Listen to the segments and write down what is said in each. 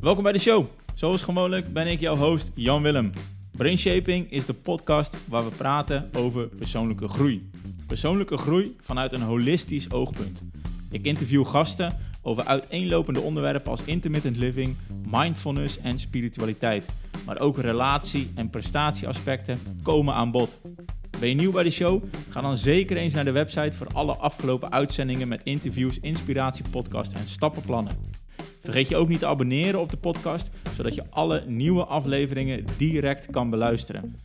Welkom bij de show. Zoals gewoonlijk ben ik jouw host Jan Willem. Brainshaping is de podcast waar we praten over persoonlijke groei. Persoonlijke groei vanuit een holistisch oogpunt. Ik interview gasten over uiteenlopende onderwerpen als intermittent living, mindfulness en spiritualiteit. Maar ook relatie- en prestatieaspecten komen aan bod. Ben je nieuw bij de show? Ga dan zeker eens naar de website voor alle afgelopen uitzendingen met interviews, inspiratie, podcast en stappenplannen. Vergeet je ook niet te abonneren op de podcast, zodat je alle nieuwe afleveringen direct kan beluisteren.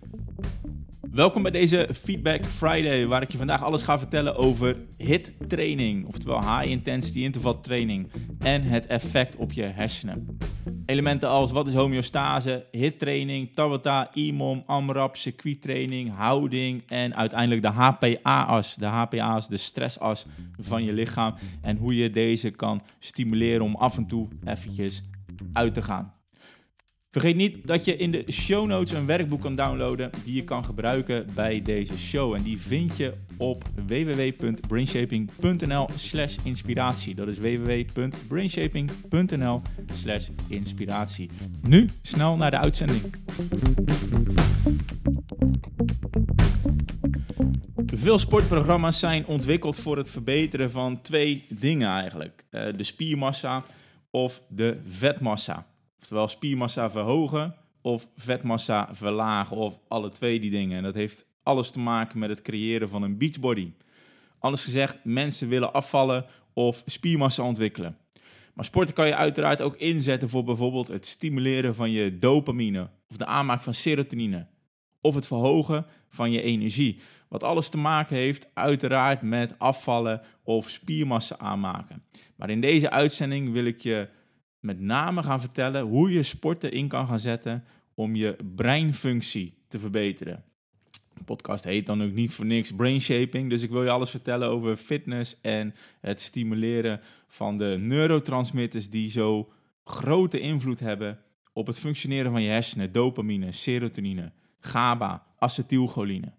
Welkom bij deze Feedback Friday, waar ik je vandaag alles ga vertellen over HIT training, oftewel High Intensity Interval Training, en het effect op je hersenen. Elementen als wat is homeostase, HIT training, Tabata, IMOM, AMRAP, training, houding en uiteindelijk de HPA-as. De HPA de stressas van je lichaam en hoe je deze kan stimuleren om af en toe eventjes uit te gaan. Vergeet niet dat je in de show notes een werkboek kan downloaden die je kan gebruiken bij deze show. En die vind je op www.brainshaping.nl slash inspiratie. Dat is www.brainshaping.nl slash inspiratie. Nu snel naar de uitzending. Veel sportprogramma's zijn ontwikkeld voor het verbeteren van twee dingen eigenlijk. Eh, de spiermassa of de vetmassa. Oftewel spiermassa verhogen of vetmassa verlagen of alle twee die dingen. En dat heeft alles te maken met het creëren van een beachbody. Anders gezegd, mensen willen afvallen of spiermassa ontwikkelen. Maar sporten kan je uiteraard ook inzetten voor bijvoorbeeld het stimuleren van je dopamine of de aanmaak van serotonine of het verhogen van je energie. Wat alles te maken heeft uiteraard met afvallen of spiermassa aanmaken. Maar in deze uitzending wil ik je met name gaan vertellen hoe je sporten in kan gaan zetten om je breinfunctie te verbeteren. De podcast heet dan ook niet voor niks Brain Shaping, dus ik wil je alles vertellen over fitness en het stimuleren van de neurotransmitters die zo grote invloed hebben op het functioneren van je hersenen, dopamine, serotonine, GABA, acetylcholine.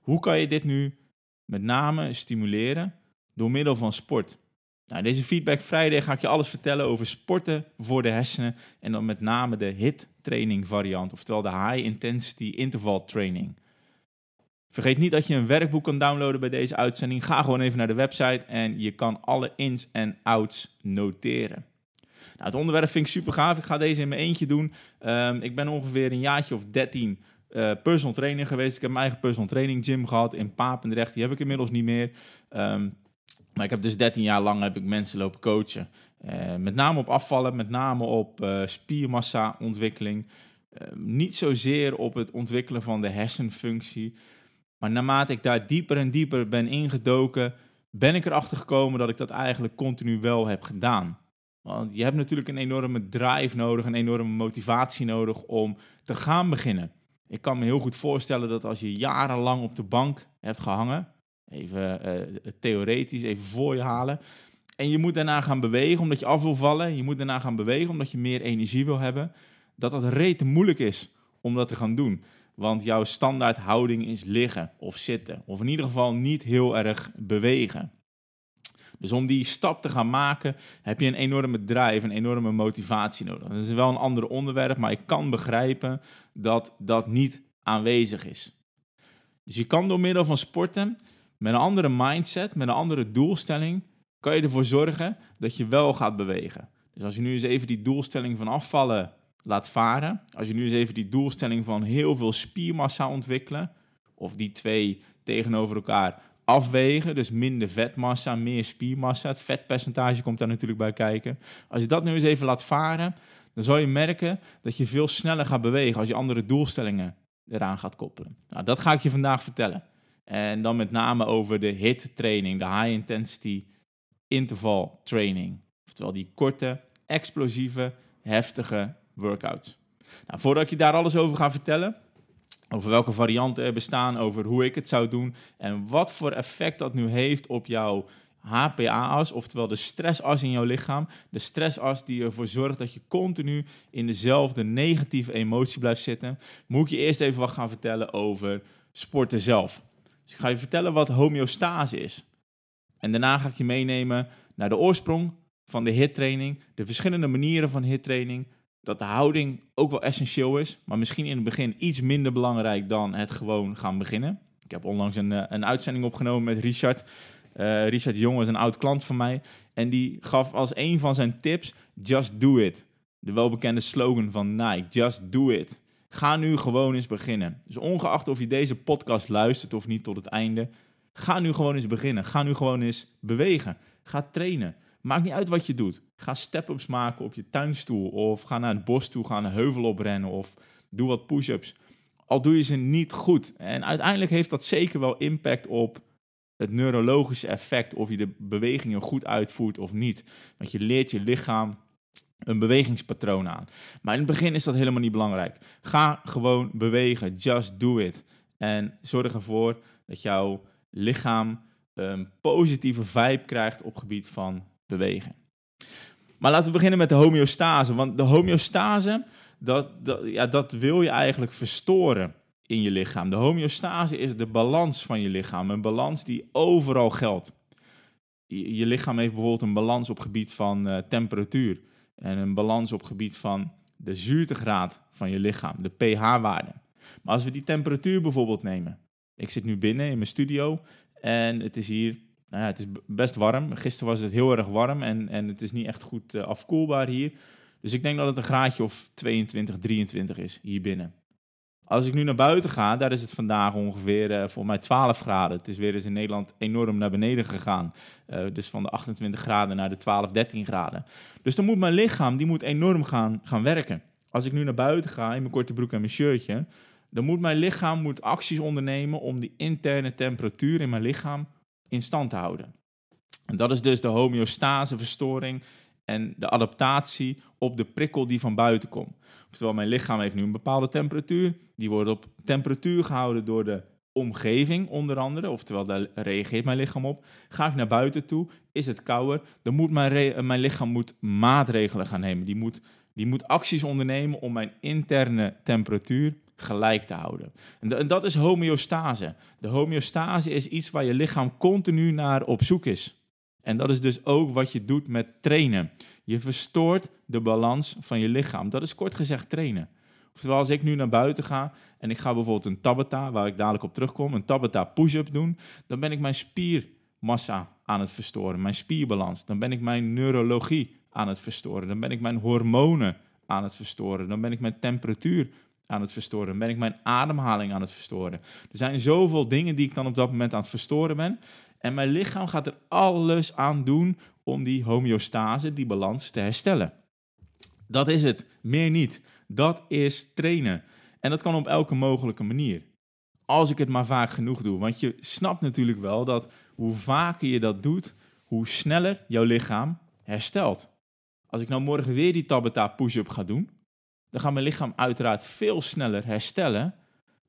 Hoe kan je dit nu met name stimuleren door middel van sport? Nou, deze Feedback Friday ga ik je alles vertellen over sporten voor de hersenen. En dan met name de HIT training variant, oftewel de High Intensity Interval Training. Vergeet niet dat je een werkboek kan downloaden bij deze uitzending. Ga gewoon even naar de website en je kan alle ins en outs noteren. Nou, het onderwerp vind ik super gaaf. Ik ga deze in mijn eentje doen. Um, ik ben ongeveer een jaartje of 13 uh, eh, personal trainer geweest. Ik heb mijn eigen personal training gym gehad in Papendrecht. Die heb ik inmiddels niet meer. Um, maar ik heb dus 13 jaar lang heb ik mensen lopen coachen. Uh, met name op afvallen, met name op uh, spiermassa ontwikkeling. Uh, niet zozeer op het ontwikkelen van de hersenfunctie. Maar naarmate ik daar dieper en dieper ben ingedoken, ben ik erachter gekomen dat ik dat eigenlijk continu wel heb gedaan. Want je hebt natuurlijk een enorme drive nodig, een enorme motivatie nodig om te gaan beginnen. Ik kan me heel goed voorstellen dat als je jarenlang op de bank hebt gehangen, Even uh, theoretisch, even voor je halen. En je moet daarna gaan bewegen omdat je af wil vallen. Je moet daarna gaan bewegen omdat je meer energie wil hebben. Dat dat rete moeilijk is om dat te gaan doen. Want jouw standaard houding is liggen of zitten. Of in ieder geval niet heel erg bewegen. Dus om die stap te gaan maken, heb je een enorme drive, een enorme motivatie nodig. Dat is wel een ander onderwerp, maar ik kan begrijpen dat dat niet aanwezig is. Dus je kan door middel van sporten met een andere mindset, met een andere doelstelling, kan je ervoor zorgen dat je wel gaat bewegen. Dus als je nu eens even die doelstelling van afvallen laat varen, als je nu eens even die doelstelling van heel veel spiermassa ontwikkelen, of die twee tegenover elkaar afwegen, dus minder vetmassa, meer spiermassa, het vetpercentage komt daar natuurlijk bij kijken. Als je dat nu eens even laat varen, dan zal je merken dat je veel sneller gaat bewegen als je andere doelstellingen eraan gaat koppelen. Nou, dat ga ik je vandaag vertellen. En dan met name over de HIT training, de high intensity interval training. Oftewel die korte, explosieve, heftige workouts. Nou, voordat ik je daar alles over ga vertellen, over welke varianten er bestaan, over hoe ik het zou doen en wat voor effect dat nu heeft op jouw HPA-as, oftewel de stressas in jouw lichaam. De stressas die ervoor zorgt dat je continu in dezelfde negatieve emotie blijft zitten. Moet ik je eerst even wat gaan vertellen over sporten zelf. Dus ik ga je vertellen wat homeostase is. En daarna ga ik je meenemen naar de oorsprong van de HIT-training, de verschillende manieren van HIT-training, dat de houding ook wel essentieel is, maar misschien in het begin iets minder belangrijk dan het gewoon gaan beginnen. Ik heb onlangs een, eh, een uitzending opgenomen met Richard. Uh, Richard Jong is een oud klant van mij. En die gaf als een van zijn tips: Just do it. De welbekende slogan van Nike: Just do it. Ga nu gewoon eens beginnen. Dus ongeacht of je deze podcast luistert of niet tot het einde, ga nu gewoon eens beginnen. Ga nu gewoon eens bewegen. Ga trainen. Maakt niet uit wat je doet. Ga step-ups maken op je tuinstoel. Of ga naar het bos toe, ga een heuvel oprennen. Of doe wat push-ups. Al doe je ze niet goed. En uiteindelijk heeft dat zeker wel impact op het neurologische effect. Of je de bewegingen goed uitvoert of niet. Want je leert je lichaam een bewegingspatroon aan. Maar in het begin is dat helemaal niet belangrijk. Ga gewoon bewegen. Just do it. En zorg ervoor dat jouw lichaam een positieve vibe krijgt op gebied van bewegen. Maar laten we beginnen met de homeostase. Want de homeostase, dat, dat, ja, dat wil je eigenlijk verstoren in je lichaam. De homeostase is de balans van je lichaam. Een balans die overal geldt. Je, lichaam heeft bijvoorbeeld een balans op gebied van uh, temperatuur. En een balans op gebied van de zuurtegraad van je lichaam, de pH-waarde. Maar als we die temperatuur bijvoorbeeld nemen. Ik zit nu binnen in mijn studio en het is hier nou ja, het is best warm. Gisteren was het heel erg warm en, en het is niet echt goed uh, afkoelbaar hier. Dus ik denk dat het een graadje of 22, 23 is hier binnen. Als ik nu naar buiten ga, daar is het vandaag ongeveer uh, voor mij 12 graden. Het is weer eens in Nederland enorm naar beneden gegaan. Uh, dus van de 28 graden naar de 12, 13 graden. Dus dan moet mijn lichaam die moet enorm gaan, gaan werken. Als ik nu naar buiten ga in mijn korte broek en mijn shirtje, dan moet mijn lichaam moet acties ondernemen om die interne temperatuur in mijn lichaam in stand te houden. En dat is dus de homeostaseverstoring en de adaptatie op de prikkel die van buiten komt. Oftewel, mijn lichaam heeft nu een bepaalde temperatuur. Die wordt op temperatuur gehouden door de omgeving, onder andere. Oftewel, daar reageert mijn lichaam op. Ga ik naar buiten toe, is het kouder, dan moet mijn, mijn lichaam moet maatregelen gaan nemen. Die moet, die moet acties ondernemen om mijn interne temperatuur gelijk te houden. En, dat is homeostase. De homeostase is iets waar je lichaam continu naar op zoek is. En dat is dus ook wat je doet met trainen. Je verstoort de balans van je lichaam. Dat is kort gezegd trainen. Oftewel, als ik nu naar buiten ga en ik ga bijvoorbeeld een Tabata, waar ik dadelijk op terugkom, een Tabata push-up doen, dan ben ik mijn spiermassa aan het verstoren, mijn spierbalans. Dan ben ik mijn neurologie aan het verstoren. Dan ben ik mijn hormonen aan het verstoren. Dan ben ik mijn temperatuur aan het verstoren? Ben ik mijn ademhaling aan het verstoren? Er zijn zoveel dingen die ik dan op dat moment aan het verstoren ben. En mijn lichaam gaat er alles aan doen om die homeostase, die balans, te herstellen. Dat is het, meer niet. Dat is trainen. En dat kan op elke mogelijke manier. Als ik het maar vaak genoeg doe. Want je snapt natuurlijk wel dat hoe vaker je dat doet, hoe sneller jouw lichaam herstelt. Als ik nou morgen weer die Tabata push-up ga doen, dan gaat mijn lichaam uiteraard veel sneller herstellen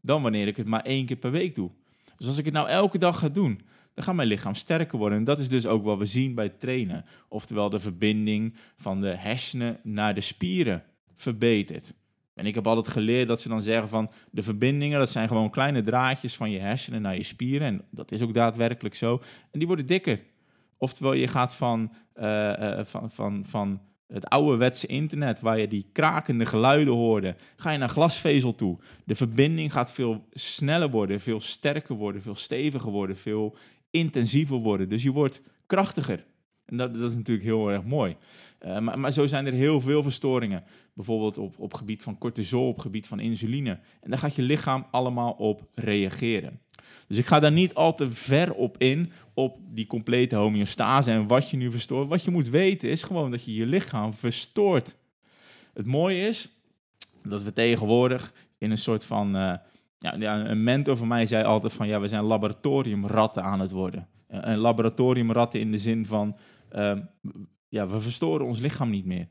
dan wanneer ik het maar één keer per week doe. Dus als ik het nou elke dag ga doen, dan gaat mijn lichaam sterker worden. En dat is dus ook wat we zien bij trainen. Oftewel de verbinding van de hersenen naar de spieren verbetert. En ik heb altijd geleerd dat ze dan zeggen van de verbindingen, dat zijn gewoon kleine draadjes van je hersenen naar je spieren. En dat is ook daadwerkelijk zo. En die worden dikker. Oftewel, je gaat van, uh, uh, van, van, van het ouderwetse internet, waar je die krakende geluiden hoorde, ga je naar glasvezel toe. De verbinding gaat veel sneller worden, veel sterker worden, veel steviger worden, veel intensiever worden. Dus je wordt krachtiger. En dat, dat is natuurlijk heel erg mooi. Uh, maar, maar, zo zijn er heel veel verstoringen. Bijvoorbeeld op, op gebied van cortisol, op gebied van insuline. En daar gaat je lichaam allemaal op reageren. Dus ik ga daar niet al te ver op in, op die complete homeostase en wat je nu verstoort. Wat je moet weten is gewoon dat je je lichaam verstoort. Het mooie is dat we tegenwoordig in een soort van... Uh, ja, een mentor van mij zei altijd van... ja, we zijn laboratoriumratten aan het worden. Een laboratoriumratten in de zin van... Uh, ja, we verstoren ons lichaam niet meer.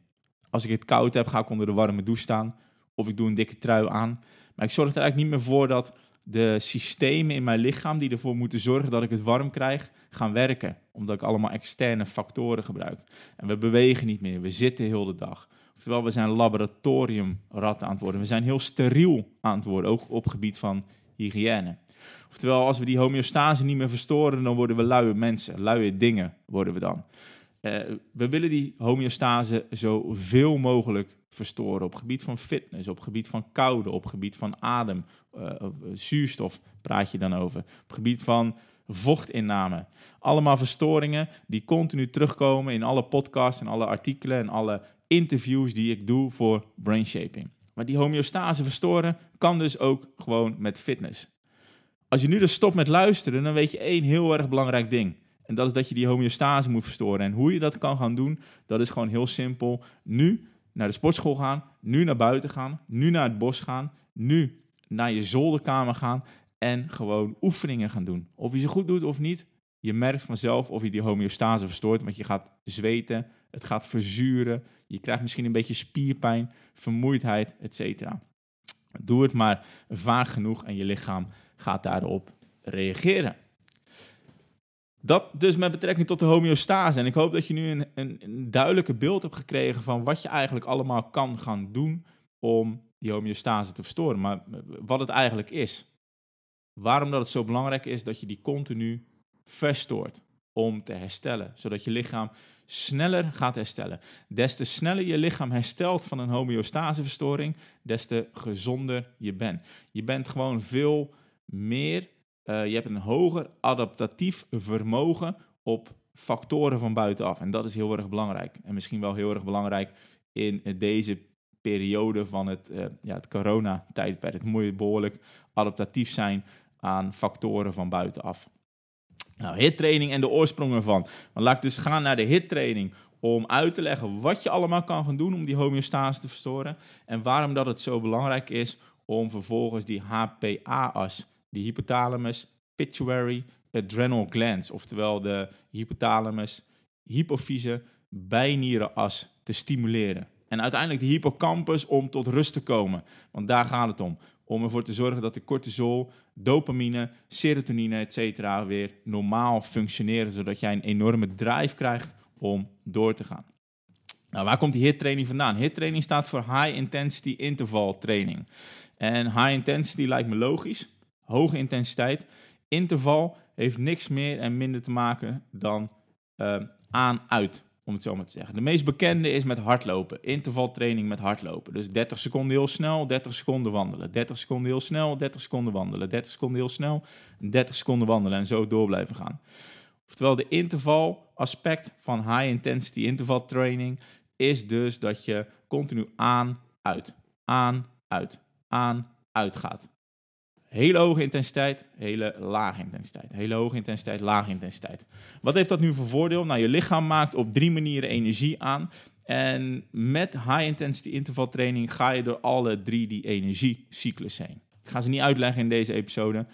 Als ik het koud heb, ga ik onder de warme douche staan. Of ik doe een dikke trui aan. Maar ik zorg er eigenlijk niet meer voor dat de systemen in mijn lichaam die ervoor moeten zorgen dat ik het warm krijg, gaan werken. Omdat ik allemaal externe factoren gebruik. En we bewegen niet meer, we zitten heel de dag. Oftewel, we zijn laboratoriumratten aan het worden. We zijn heel steriel aan het worden, ook op gebied van hygiëne. Oftewel, als we die homeostase niet meer verstoren, dan worden we luie mensen, luie dingen worden we dan. Uh, we willen die homeostase zoveel mogelijk verstoren. Op gebied van fitness, op gebied van koude, op gebied van adem, uh, zuurstof praat je dan over. Op gebied van vochtinname. Allemaal verstoringen die continu terugkomen in alle podcasts en alle artikelen en alle interviews die ik doe voor brainshaping. Maar die homeostase verstoren kan dus ook gewoon met fitness. Als je nu dus stopt met luisteren, dan weet je één heel erg belangrijk ding. En dat is dat je die homeostase moet verstoren. En hoe je dat kan gaan doen, dat is gewoon heel simpel. Nu naar de sportschool gaan, nu naar buiten gaan, nu naar het bos gaan, nu naar je zolderkamer gaan en gewoon oefeningen gaan doen. Of je ze goed doet of niet, je merkt vanzelf of je die homeostase verstoort, want je gaat zweten, het gaat verzuren, je krijgt misschien een beetje spierpijn, vermoeidheid, etc. Doe het maar vaak genoeg en je lichaam gaat daarop reageren. Dat dus met betrekking tot de homeostase. En ik hoop dat je nu een, een, een duidelijke beeld hebt gekregen van wat je eigenlijk allemaal kan gaan doen om die homeostase te verstoren. Maar wat het eigenlijk is. Waarom dat het zo belangrijk is dat je die continu verstoort om te herstellen. Zodat je lichaam sneller gaat herstellen. Des te sneller je lichaam herstelt van een homeostaseverstoring, des te gezonder je bent. Je bent gewoon veel meer, uh, je hebt een hoger adaptatief vermogen op factoren van buitenaf. En dat is heel erg belangrijk. En misschien wel heel erg belangrijk in deze periode van het, uh, ja, het coronatijdperk. Moet je behoorlijk adaptatief zijn aan factoren van buitenaf. Nou, hittraining en de oorsprong ervan. Dan laat ik dus gaan naar de hittraining om uit te leggen wat je allemaal kan gaan doen om die homeostase te verstoren en waarom dat het zo belangrijk is om vervolgens die HPA-as, die hypothalamus, pituitary, adrenal glands, oftewel de hypothalamus, hypofyse, bijnierenas te stimuleren. En uiteindelijk de hippocampus om tot rust te komen, want daar gaat het om om ervoor te zorgen dat de cortisol, dopamine, serotonine, etc. weer normaal functioneren, zodat jij een enorme drive krijgt om door te gaan. Nou, waar komt die HIT training vandaan? HIT training staat voor High Intensity Interval Training. En high intensity lijkt me logisch, hoge intensiteit. Interval heeft niks meer en minder te maken dan uh, aan-uit om het zo maar te zeggen. De meest bekende is met hardlopen. Intervaltraining met hardlopen. Dus 30 seconden heel snel, 30 seconden wandelen. 30 seconden heel snel, 30 seconden wandelen. 30 seconden heel snel, 30 seconden wandelen. En zo door blijven gaan. Oftewel, de interval aspect van high intensity interval training is dus dat je continu aan, uit, aan, uit, aan, uit gaat. Hele hoge intensiteit, hele lage intensiteit. Hele hoge intensiteit, lage intensiteit. Wat heeft dat nu voor voordeel? Nou, je lichaam maakt op drie manieren energie aan. En met high intensity interval training ga je door alle drie die energiecyclus heen. Ik ga ze niet uitleggen in deze episode.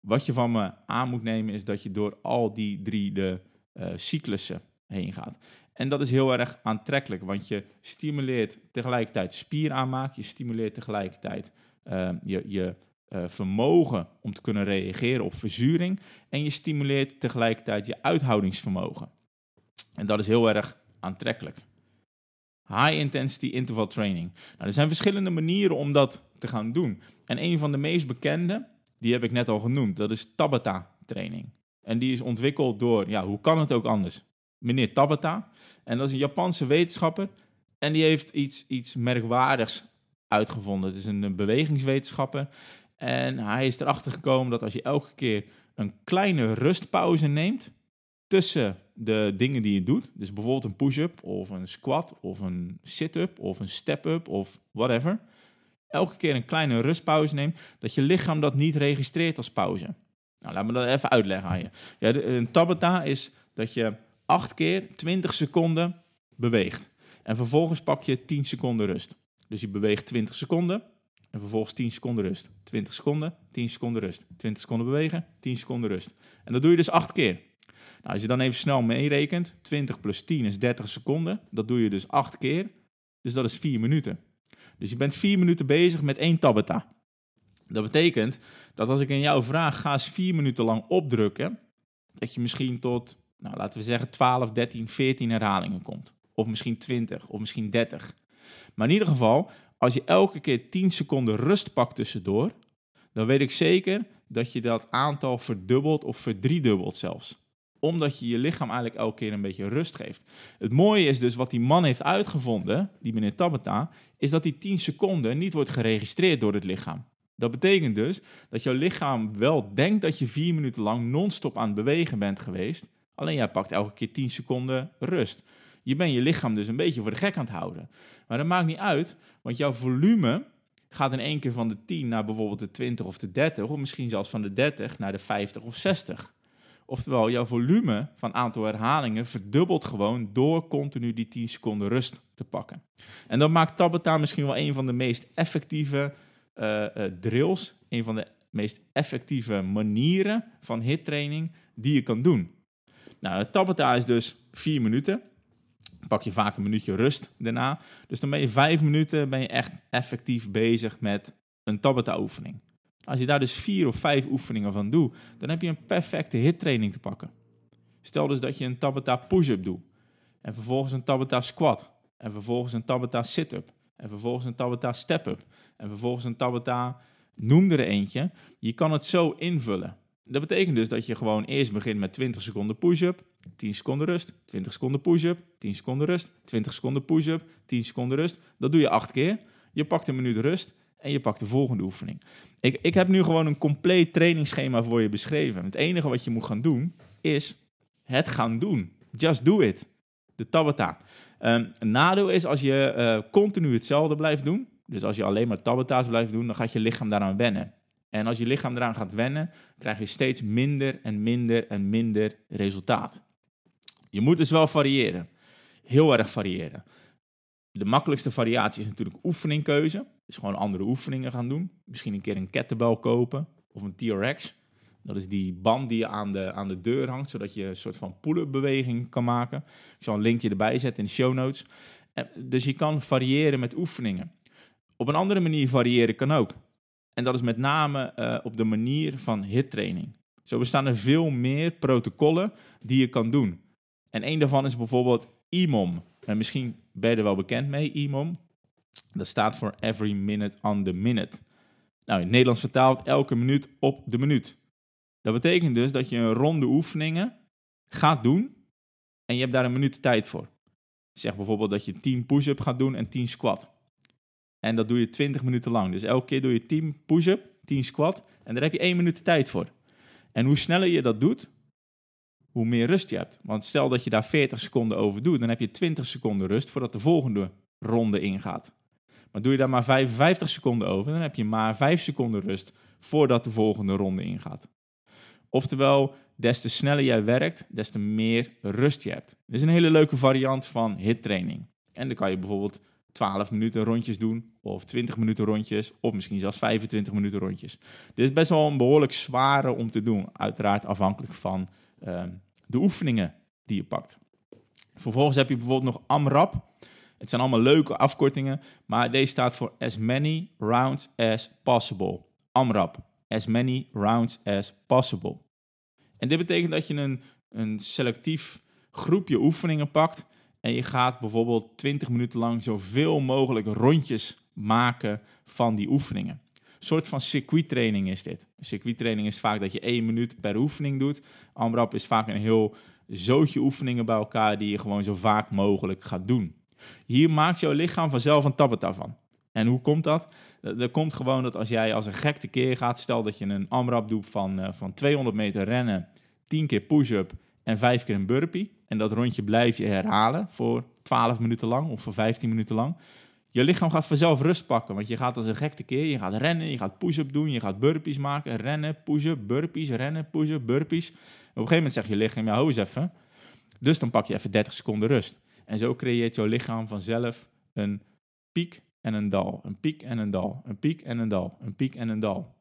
Wat je van me aan moet nemen is dat je door al die drie de uh, cyclussen heen gaat. En dat is heel erg aantrekkelijk, want je stimuleert tegelijkertijd spieraanmaak, je stimuleert tegelijkertijd uh, je, je uh, vermogen om te kunnen reageren op verzuring. En je stimuleert tegelijkertijd je uithoudingsvermogen. En dat is heel erg aantrekkelijk. High intensity interval training. Nou, er zijn verschillende manieren om dat te gaan doen. En een van de meest bekende, die heb ik net al genoemd, dat is Tabata training. En die is ontwikkeld door, ja, hoe kan het ook anders? Meneer Tabata. En dat is een Japanse wetenschapper. En die heeft iets, iets merkwaardigs uitgevonden. Het is een bewegingswetenschapper. En hij is erachter gekomen dat als je elke keer een kleine rustpauze neemt tussen de dingen die je doet, dus bijvoorbeeld een push-up of een squat of een sit-up of een step-up of whatever, elke keer een kleine rustpauze neemt, dat je lichaam dat niet registreert als pauze. Nou, laat me dat even uitleggen aan je. Ja, een tabata is dat je acht keer 20 seconden beweegt. En vervolgens pak je 10 seconden rust. Dus je beweegt 20 seconden, en vervolgens 10 seconden rust. 20 seconden, 10 seconden rust. 20 seconden bewegen, 10 seconden rust. En dat doe je dus 8 keer. Nou, als je dan even snel meerekent, 20 plus 10 is 30 seconden. Dat doe je dus 8 keer. Dus dat is 4 minuten. Dus je bent 4 minuten bezig met één tabata. Dat betekent dat als ik in jou vraag, ga eens 4 minuten lang opdrukken, dat je misschien tot, nou, laten we zeggen, 12, 13, 14 herhalingen komt. Of misschien 20, of misschien 30. Maar in ieder geval, als je elke keer 10 seconden rust pakt tussendoor, dan weet ik zeker dat je dat aantal verdubbelt of verdriedubbelt zelfs. omdat je je lichaam eigenlijk elke keer een beetje rust geeft. Het mooie is dus wat die man heeft uitgevonden, die meneer Tabata, is dat die 10 seconden niet wordt geregistreerd door het lichaam. Dat betekent dus dat jouw lichaam wel denkt dat je vier minuten lang non-stop aan het bewegen bent geweest. Alleen jij pakt elke keer 10 seconden rust. Je bent je lichaam dus een beetje voor de gek aan het houden. Maar dat maakt niet uit, want jouw volume gaat in één keer van de 10 naar bijvoorbeeld de 20 of de 30, of misschien zelfs van de 30 naar de 50 of 60. Oftewel, jouw volume van aantal herhalingen verdubbelt gewoon door continu die 10 seconden rust te pakken. En dat maakt Tabata misschien wel een van de meest effectieve uh, uh, drills, een van de meest effectieve manieren van hittraining die je kan doen. Nou, Tabata is dus 4 minuten. Pak je vaak een minuutje rust daarna. Dus dan ben je 5 minuten ben je echt effectief bezig met een Tabata oefening. Als je daar dus vier of vijf oefeningen van doet, dan heb je een perfecte hittraining te pakken. Stel dus dat je een Tabata push-up doet. En vervolgens een Tabata squat. En vervolgens een Tabata sit-up. En vervolgens een Tabata step-up. En vervolgens een Tabata, noem er eentje. Je kan het zo invullen. Dat betekent dus dat je gewoon eerst begint met 20 seconden push-up, 10 seconden rust, 20 seconden push-up, 10 seconden rust, 20 seconden push-up, 10 seconden rust. Dat doe je acht keer. Je pakt een minuut rust en je pakt de volgende oefening. Ik, ik heb nu gewoon een compleet trainingsschema voor je beschreven. Het enige wat je moet gaan doen, is het gaan doen. Just do it. De Tabata. Um, een nadeel is als je uh, continu hetzelfde blijft doen. Dus als je alleen maar Tabata's blijft doen, dan gaat je lichaam daaraan wennen. En als je lichaam eraan gaat wennen, krijg je steeds minder en minder en minder resultaat. Je moet dus wel variëren. Heel erg variëren. De makkelijkste variatie is natuurlijk oefeningkeuze. Dus gewoon andere oefeningen gaan doen. Misschien een keer een kettlebell kopen of een TRX. Dat is die band die je aan de, aan de deur hangt, zodat je een soort van pull-up beweging kan maken. Ik zal een linkje erbij zetten in de show notes. Dus je kan variëren met oefeningen. Op een andere manier variëren kan ook. En dat is met name uh, op de manier van hittraining. Zo bestaan er veel meer protocollen die je kan doen. En een daarvan is bijvoorbeeld IMOM. En misschien ben je er wel bekend mee, IMOM. Dat staat voor Every Minute on the Minute. Nou, in het Nederlands vertaald elke minuut op de minuut. Dat betekent dus dat je een ronde oefeningen gaat doen en je hebt daar een minuut tijd voor. Zeg bijvoorbeeld dat je 10 push-up gaat doen en 10 squat. En dat doe je 20 minuten lang. Dus elke keer doe je 10 push-up, 10 squat en daar heb je 1 minuut tijd voor. En hoe sneller je dat doet, hoe meer rust je hebt. Want stel dat je daar 40 seconden over doet, dan heb je 20 seconden rust voordat de volgende ronde ingaat. Maar doe je daar maar 55 seconden over, dan heb je maar 5 seconden rust voordat de volgende ronde ingaat. Oftewel, des te sneller jij werkt, des te meer rust je hebt. Dit is een hele leuke variant van hittraining. En dan kan je bijvoorbeeld 12 minuten rondjes doen, of 20 minuten rondjes, of misschien zelfs 25 minuten rondjes. Dit is best wel een behoorlijk zware om te doen, uiteraard afhankelijk van uh, de oefeningen die je pakt. Vervolgens heb je bijvoorbeeld nog AMRAP. Het zijn allemaal leuke afkortingen, maar deze staat voor As Many Rounds as Possible. AMRAP. As Many Rounds as Possible. En dit betekent dat je een, een selectief groepje oefeningen pakt en je gaat bijvoorbeeld 20 minuten lang zoveel mogelijk rondjes maken van die oefeningen. Soort van circuittraining is dit. Circuittraining is vaak dat je één minuut per oefening doet. AMRAP is vaak een heel zootje oefeningen bij elkaar die je gewoon zo vaak mogelijk gaat doen. Hier maakt jouw lichaam vanzelf een tabbeta van. En hoe komt dat? Dat komt gewoon dat als jij als een gek tekeer gaat, stel dat je een AMRAP doet van, uh, van 200 meter rennen, 10 keer push-up en 5 keer een burpee. En dat rondje blijf je herhalen voor 12 minuten lang of voor 15 minuten lang. Je lichaam gaat vanzelf rust pakken, want je gaat als een gek tekeer. Je gaat rennen, je gaat push-up doen, je gaat burpees maken, rennen, push-up, burpees, rennen, push-up, burpees. Op een gegeven moment zegt je lichaam, ja, hou eens even. Dus dan pak je even 30 seconden rust. En zo creëert jouw lichaam vanzelf een piek en een dal. Een piek en een dal. Een piek en een dal. Een piek en een dal.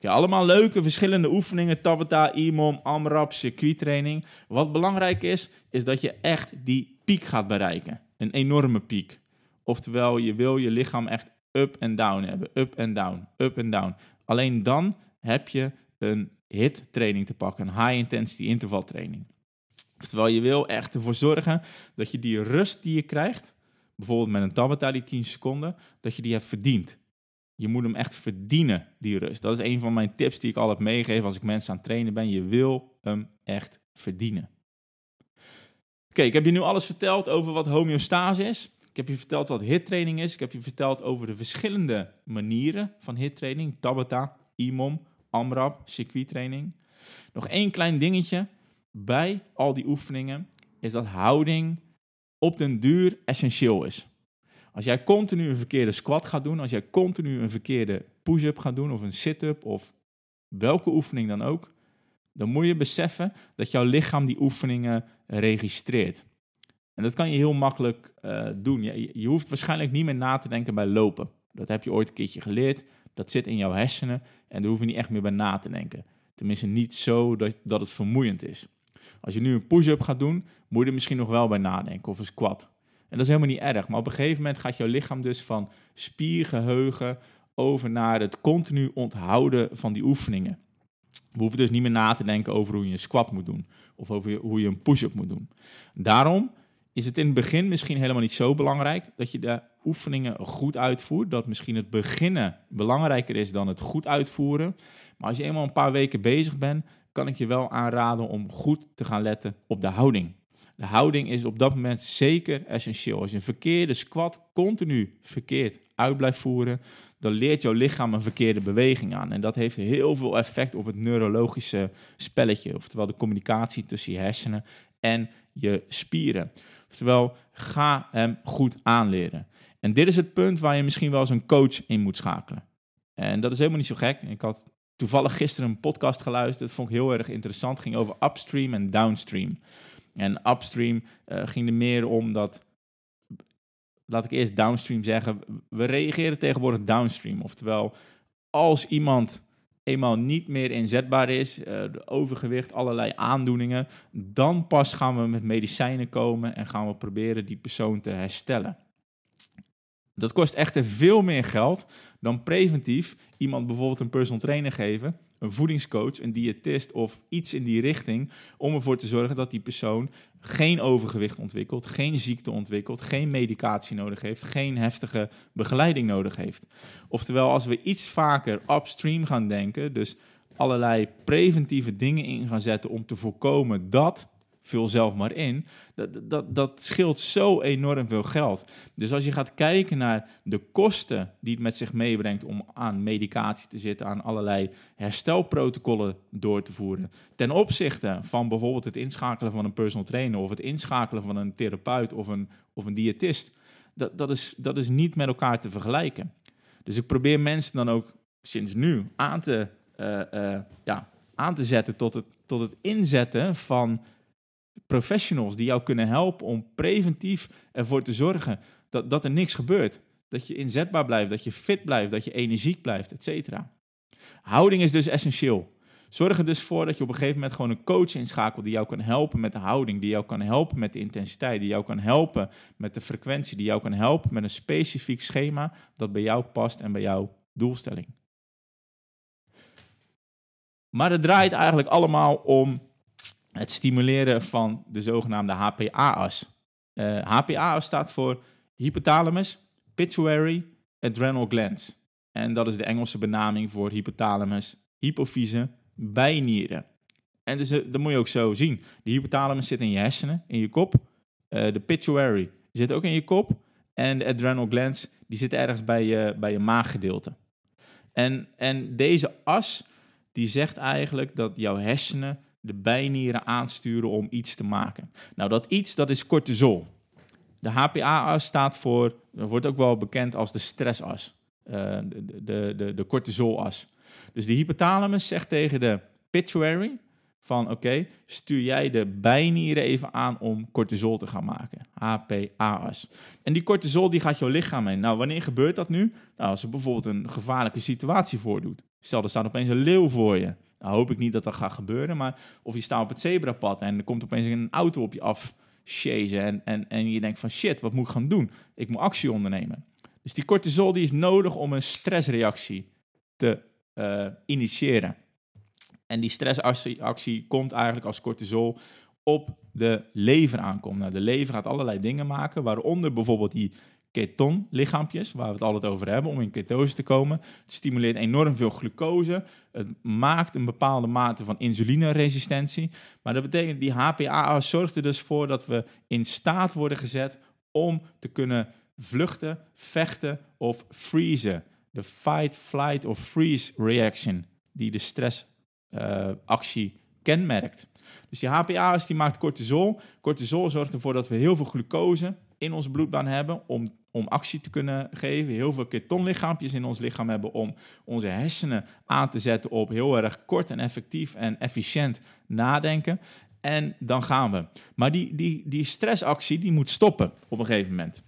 Ja, allemaal leuke verschillende oefeningen. Tabata, IMOM, AMRAP, circuittraining. Wat belangrijk is, is dat je echt die piek gaat bereiken. Een enorme piek. Oftewel, je wil je lichaam echt up en down hebben. Up en down, up en down. Alleen dan heb je een hit training te pakken. Een high intensity interval training. Oftewel, je wil echt ervoor zorgen dat je die rust die je krijgt, bijvoorbeeld met een Tabata die 10 seconden, dat je die hebt verdiend. Je moet hem echt verdienen, die rust. Dat is een van mijn tips die ik altijd meegeef als ik mensen aan het trainen ben. Je wil hem echt verdienen. Oké, ik heb je nu alles verteld over wat homeostase is. Ik heb je verteld wat hittraining is. Ik heb je verteld over de verschillende manieren van hittraining. Tabata, IMOM, AMRAP, circuittraining. Nog één klein dingetje bij al die oefeningen is dat houding op den duur essentieel is. Als jij continu een verkeerde squat gaat doen, als jij continu een verkeerde push-up gaat doen of een sit-up of welke oefening dan ook, dan moet je beseffen dat jouw lichaam die oefeningen registreert. En dat kan je heel makkelijk uh, doen. Je, je, hoeft waarschijnlijk niet meer na te denken bij lopen. Dat heb je ooit een keertje geleerd. Dat zit in jouw hersenen en daar hoef je niet echt meer bij na te denken. Tenminste, niet zo dat, dat het vermoeiend is. Als je nu een push-up gaat doen, moet je er misschien nog wel bij nadenken of een squat. En dat is helemaal niet erg. Maar op een gegeven moment gaat jouw lichaam dus van spiergeheugen over naar het continu onthouden van die oefeningen. We hoeven dus niet meer na te denken over hoe je een squat moet doen of over hoe je een push-up moet doen. Daarom is het in het begin misschien helemaal niet zo belangrijk dat je de oefeningen goed uitvoert. Dat misschien het beginnen belangrijker is dan het goed uitvoeren. Maar als je eenmaal een paar weken bezig bent, kan ik je wel aanraden om goed te gaan letten op de houding. De houding is op dat moment zeker essentieel. Als je een verkeerde squat continu verkeerd uit blijft voeren, dan leert jouw lichaam een verkeerde beweging aan. En dat heeft heel veel effect op het neurologische spelletje, oftewel de communicatie tussen je hersenen en je spieren. Oftewel, ga hem goed aanleren. En dit is het punt waar je misschien wel eens een coach in moet schakelen. En dat is helemaal niet zo gek. Ik had toevallig gisteren een podcast geluisterd. Dat vond ik heel erg interessant. Het ging over upstream en downstream. En upstream uh, ging er meer om dat. Laat ik eerst downstream zeggen. We reageren tegenwoordig downstream. Oftewel, als iemand eenmaal niet meer inzetbaar is, uh, overgewicht, allerlei aandoeningen, dan pas gaan we met medicijnen komen en gaan we proberen die persoon te herstellen. Dat kost echter veel meer geld dan preventief iemand bijvoorbeeld een personal trainer geven, een voedingscoach, een diëtist of iets in die richting, om ervoor te zorgen dat die persoon geen overgewicht ontwikkelt, geen ziekte ontwikkelt, geen medicatie nodig heeft, geen heftige begeleiding nodig heeft. Oftewel, als we iets vaker upstream gaan denken, dus allerlei preventieve dingen in gaan zetten om te voorkomen dat vul zelf maar in. Dat, dat, dat scheelt zo enorm veel geld. Dus als je gaat kijken naar de kosten die het met zich meebrengt om aan medicatie te zitten, aan allerlei herstelprotocollen door te voeren, ten opzichte van bijvoorbeeld het inschakelen van een personal trainer of het inschakelen van een therapeut of een, of een diëtist, dat, dat, is, dat is niet met elkaar te vergelijken. Dus ik probeer mensen dan ook sinds nu aan te, uh, uh, ja, aan te zetten tot het, tot het inzetten van professionals die jou kunnen helpen om preventief ervoor te zorgen dat, dat er niks gebeurt. Dat je inzetbaar blijft, dat je fit blijft, dat je energiek blijft, et cetera. Houding is dus essentieel. Zorg er dus voor dat je op een gegeven moment gewoon een coach inschakelt die jou kan helpen met de houding, die jou kan helpen met de intensiteit, die jou kan helpen met de frequentie, die jou kan helpen met een specifiek schema dat bij jou past en bij jouw doelstelling. Maar het draait eigenlijk allemaal om het stimuleren van de zogenaamde HPA-as. Uh, eh, HPA-as staat voor hypothalamus, pituitary, adrenal glands. En dat is de Engelse benaming voor hypothalamus, hypofyse, bijnieren. En dus, uh, dat moet je ook zo zien. De hypothalamus zit in je hersenen, in je kop. Uh, de pituitary zit ook in je kop. En de adrenal glands die zitten ergens bij je, bij je maaggedeelte. En, en deze as die zegt eigenlijk dat jouw hersenen de bijnieren aansturen om iets te maken. Nou, dat iets, dat is cortisol. De HPA-as staat voor, dat wordt ook wel bekend als de stressas, de, de, de, de cortisolas. Dus de hypothalamus zegt tegen de pituitary van oké, stuur jij de bijnieren even aan om cortisol te gaan maken. HPA-as. En die cortisol die gaat jouw lichaam in. Nou, wanneer gebeurt dat nu? Nou, als er bijvoorbeeld een gevaarlijke situatie voordoet. Stel, er staat opeens een leeuw voor je. Nou hoop ik niet dat dat gaat gebeuren, maar of je staat op het zebrapad en er komt opeens een auto op je af en, en, en je denkt van shit, wat moet ik gaan doen? Ik moet actie ondernemen. Dus die cortisol die is nodig om een stressreactie te uh, initiëren. En die stressactie komt eigenlijk als cortisol op de lever aankomt. Nou, de lever gaat allerlei dingen maken, waaronder bijvoorbeeld die ketonlichaampjes, waar we het altijd over hebben, om in ketose te komen. Het stimuleert enorm veel glucose. Het maakt een bepaalde mate van insulineresistentie. Maar dat betekent, die HPA zorgt er dus voor dat we in staat worden gezet om te kunnen vluchten, vechten of freezen. De fight, flight of freeze reaction, die de stressactie uh, kenmerkt. Dus die HPA's die maakt cortisol. Cortisol zorgt ervoor dat we heel veel glucose in onze bloedbaan hebben om, om actie te kunnen geven. Heel veel ketonlichaampjes in ons lichaam hebben om onze hersenen aan te zetten op heel erg kort en effectief en efficiënt nadenken. En dan gaan we. Maar die, die, die stressactie die moet stoppen op een gegeven moment.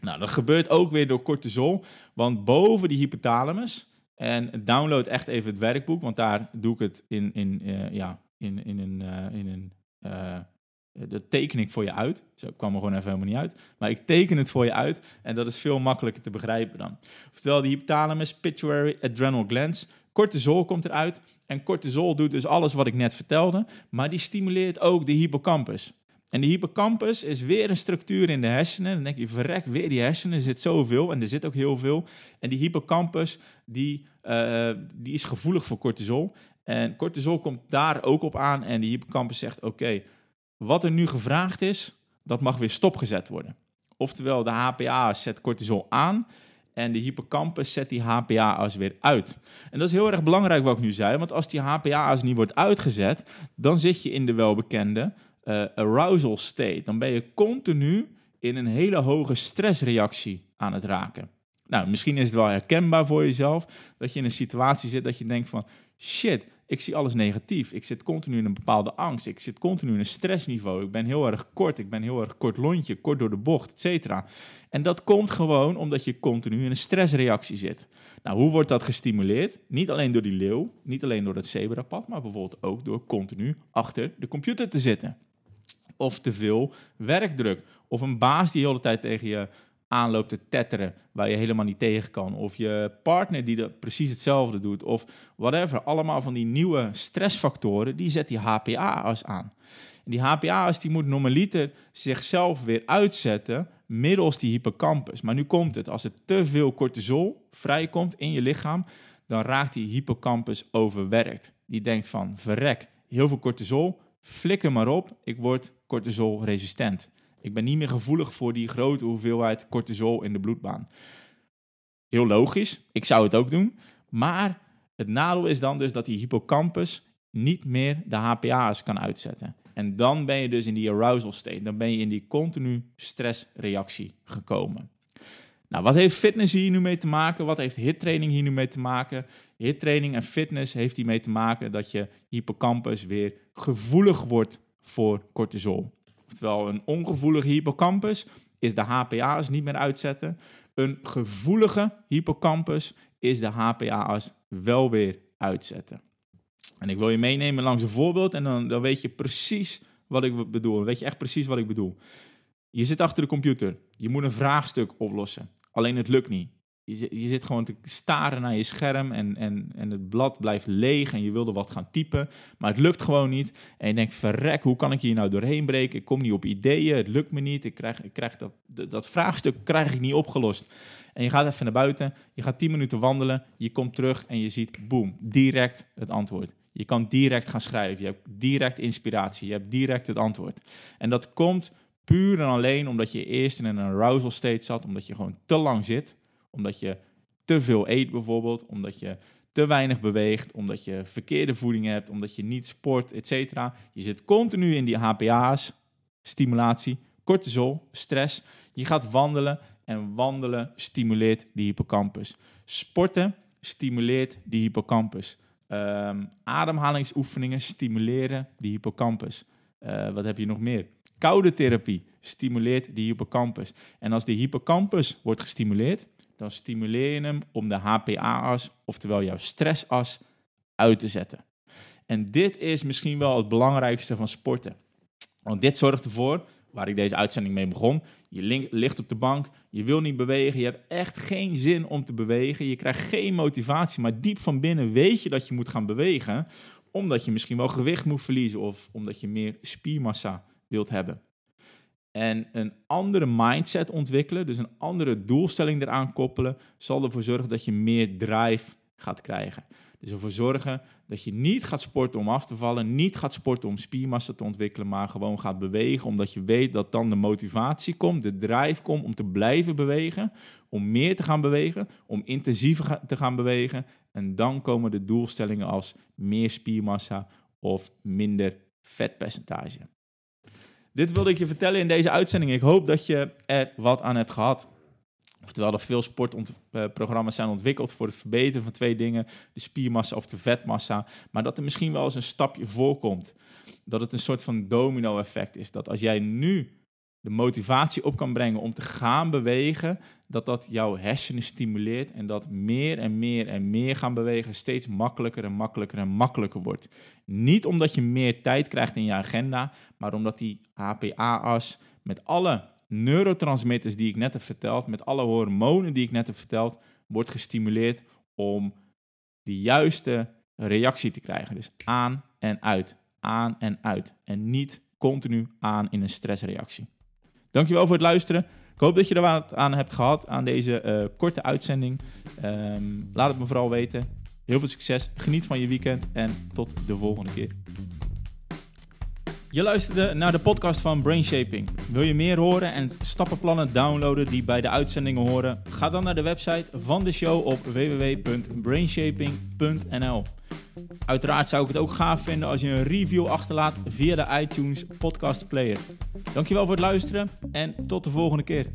Nou, dat gebeurt ook weer door cortisol. Want boven die hypothalamus, en download echt even het werkboek, want daar doe ik het in, in, uh, ja, in, in een, uh, in een uh, dat teken ik voor je uit. Zo kwam er gewoon even helemaal niet uit. Maar ik teken het voor je uit en dat is veel makkelijker te begrijpen dan. Oftewel, de hypothalamus, pituitary, adrenal glands. Cortisol komt eruit. En cortisol doet dus alles wat ik net vertelde. Maar die stimuleert ook de hippocampus. En de hippocampus is weer een structuur in de hersenen. Dan denk je, verrek, weer die hersenen, er zit zoveel en er zit ook heel veel. En die hippocampus, die, uh, die is gevoelig voor cortisol. En cortisol komt daar ook op aan en die hippocampus zegt, oké, wat er nu gevraagd is, dat mag weer stopgezet worden. Oftewel, de HPA zet cortisol aan en de hippocampus zet die HPA's weer uit. En dat is heel erg belangrijk wat ik nu zei, want als die HPA's niet wordt uitgezet, dan zit je in de welbekende uh, arousal state. Dan ben je continu in een hele hoge stressreactie aan het raken. Nou, misschien is het wel herkenbaar voor jezelf dat je in een situatie zit dat je denkt van shit, ik zie alles negatief. Ik zit continu in een bepaalde angst. Ik zit continu in een stressniveau. Ik ben heel erg kort. Ik ben heel erg kort lontje, kort door de bocht, et cetera. En dat komt gewoon omdat je continu in een stressreactie zit. Nou, hoe wordt dat gestimuleerd? Niet alleen door die leeuw, niet alleen door het zebrapad, maar bijvoorbeeld ook door continu achter de computer te zitten. Of te veel werkdruk. Of een baas die de hele tijd tegen je aanloopt te tetteren, waar je helemaal niet tegen kan. Of je partner die er precies hetzelfde doet. Of whatever. Allemaal van die nieuwe stressfactoren, die zet die HPA-as aan. En die HPA-as die moet normaliter zichzelf weer uitzetten middels die hippocampus. Maar nu komt het, als er te veel cortisol vrijkomt in je lichaam, dan raakt die hippocampus overwerkt. Die denkt van, verrek, heel veel cortisol, flikker maar op, ik word cortisol resistent. Ik ben niet meer gevoelig voor die grote hoeveelheid cortisol in de bloedbaan. Heel logisch, ik zou het ook doen. Maar het nadeel is dan dus dat die hippocampus niet meer de HPA's kan uitzetten. En dan ben je dus in die arousal state. Dan ben je in die continu stressreactie gekomen. Nou, wat heeft fitness hier nu mee te maken? Wat heeft hittraining hier nu mee te maken? Hittraining en fitness heeft hiermee te maken dat je hippocampus weer gevoelig wordt voor cortisol. Oftewel, een ongevoelige hippocampus is de HPA's niet meer uitzetten. Een gevoelige hippocampus is de HPA's wel weer uitzetten. En ik wil je meenemen langs een voorbeeld en dan, dan weet je precies wat ik bedoel. Dan weet je echt precies wat ik bedoel. Je zit achter de computer. Je moet een vraagstuk oplossen. Alleen het lukt niet. Je, zit gewoon te staren naar je scherm en, en, en het blad blijft leeg en je wilde wat gaan typen, maar het lukt gewoon niet. En je denkt, verrek, hoe kan ik hier nou doorheen breken? Ik kom niet op ideeën, het lukt me niet. Ik krijg, ik krijg dat, dat vraagstuk krijg ik niet opgelost. En je gaat even naar buiten, je gaat 10 minuten wandelen, je komt terug en je ziet, boem, direct het antwoord. Je kan direct gaan schrijven, je hebt direct inspiratie, je hebt direct het antwoord. En dat komt puur en alleen omdat je eerst in een arousal state zat, omdat je gewoon te lang zit omdat je te veel eet bijvoorbeeld, omdat je te weinig beweegt, omdat je verkeerde voeding hebt, omdat je niet sport, etc. Je zit continu in die HPA's, stimulatie, cortisol, stress. Je gaat wandelen en wandelen stimuleert die hippocampus. Sporten stimuleert die hippocampus. Um, ademhalingsoefeningen stimuleren die hippocampus. Uh, wat heb je nog meer? Koude therapie stimuleert die hippocampus. En als die hippocampus wordt gestimuleerd, dan stimuleer je hem om de HPA-as, oftewel jouw stressas, uit te zetten. En dit is misschien wel het belangrijkste van sporten. Want dit zorgt ervoor, waar ik deze uitzending mee begon, je ligt op de bank, je wil niet bewegen, je hebt echt geen zin om te bewegen, je krijgt geen motivatie, maar diep van binnen weet je dat je moet gaan bewegen, omdat je misschien wel gewicht moet verliezen of omdat je meer spiermassa wilt hebben. En een andere mindset ontwikkelen, dus een andere doelstelling eraan koppelen, zal ervoor zorgen dat je meer drive gaat krijgen. Dus ervoor zorgen dat je niet gaat sporten om af te vallen, niet gaat sporten om spiermassa te ontwikkelen, maar gewoon gaat bewegen, omdat je weet dat dan de motivatie komt, de drive komt om te blijven bewegen, om meer te gaan bewegen, om intensiever te gaan bewegen. En dan komen de doelstellingen als meer spiermassa of minder vetpercentage. Dit wilde ik je vertellen in deze uitzending. Ik hoop dat je er wat aan hebt gehad. Oftewel, er veel sportprogramma's zijn ontwikkeld voor het verbeteren van twee dingen: de spiermassa of de vetmassa. Maar dat er misschien wel eens een stapje voorkomt. Dat het een soort van domino-effect is. Dat als jij nu de motivatie op kan brengen om te gaan bewegen, dat dat jouw hersenen stimuleert en dat meer en meer en meer gaan bewegen steeds makkelijker en makkelijker en makkelijker wordt. Niet omdat je meer tijd krijgt in je agenda, maar omdat die HPA-as met alle neurotransmitters die ik net heb verteld, met alle hormonen die ik net heb verteld, wordt gestimuleerd om de juiste reactie te krijgen. Dus aan en uit, aan en uit. En niet continu aan in een stressreactie. Dankjewel voor het luisteren. Ik hoop dat je er wat aan hebt gehad aan deze uh, korte uitzending. Um, laat het me vooral weten. Heel veel succes. Geniet van je weekend en tot de volgende keer. Je luisterde naar de podcast van Brainshaping. Wil je meer horen en stappenplannen downloaden die bij de uitzendingen horen? Ga dan naar de website van de show op www.brainshaping.nl. Uiteraard zou ik het ook gaaf vinden als je een review achterlaat via de iTunes podcast player. Dankjewel voor het luisteren en tot de volgende keer.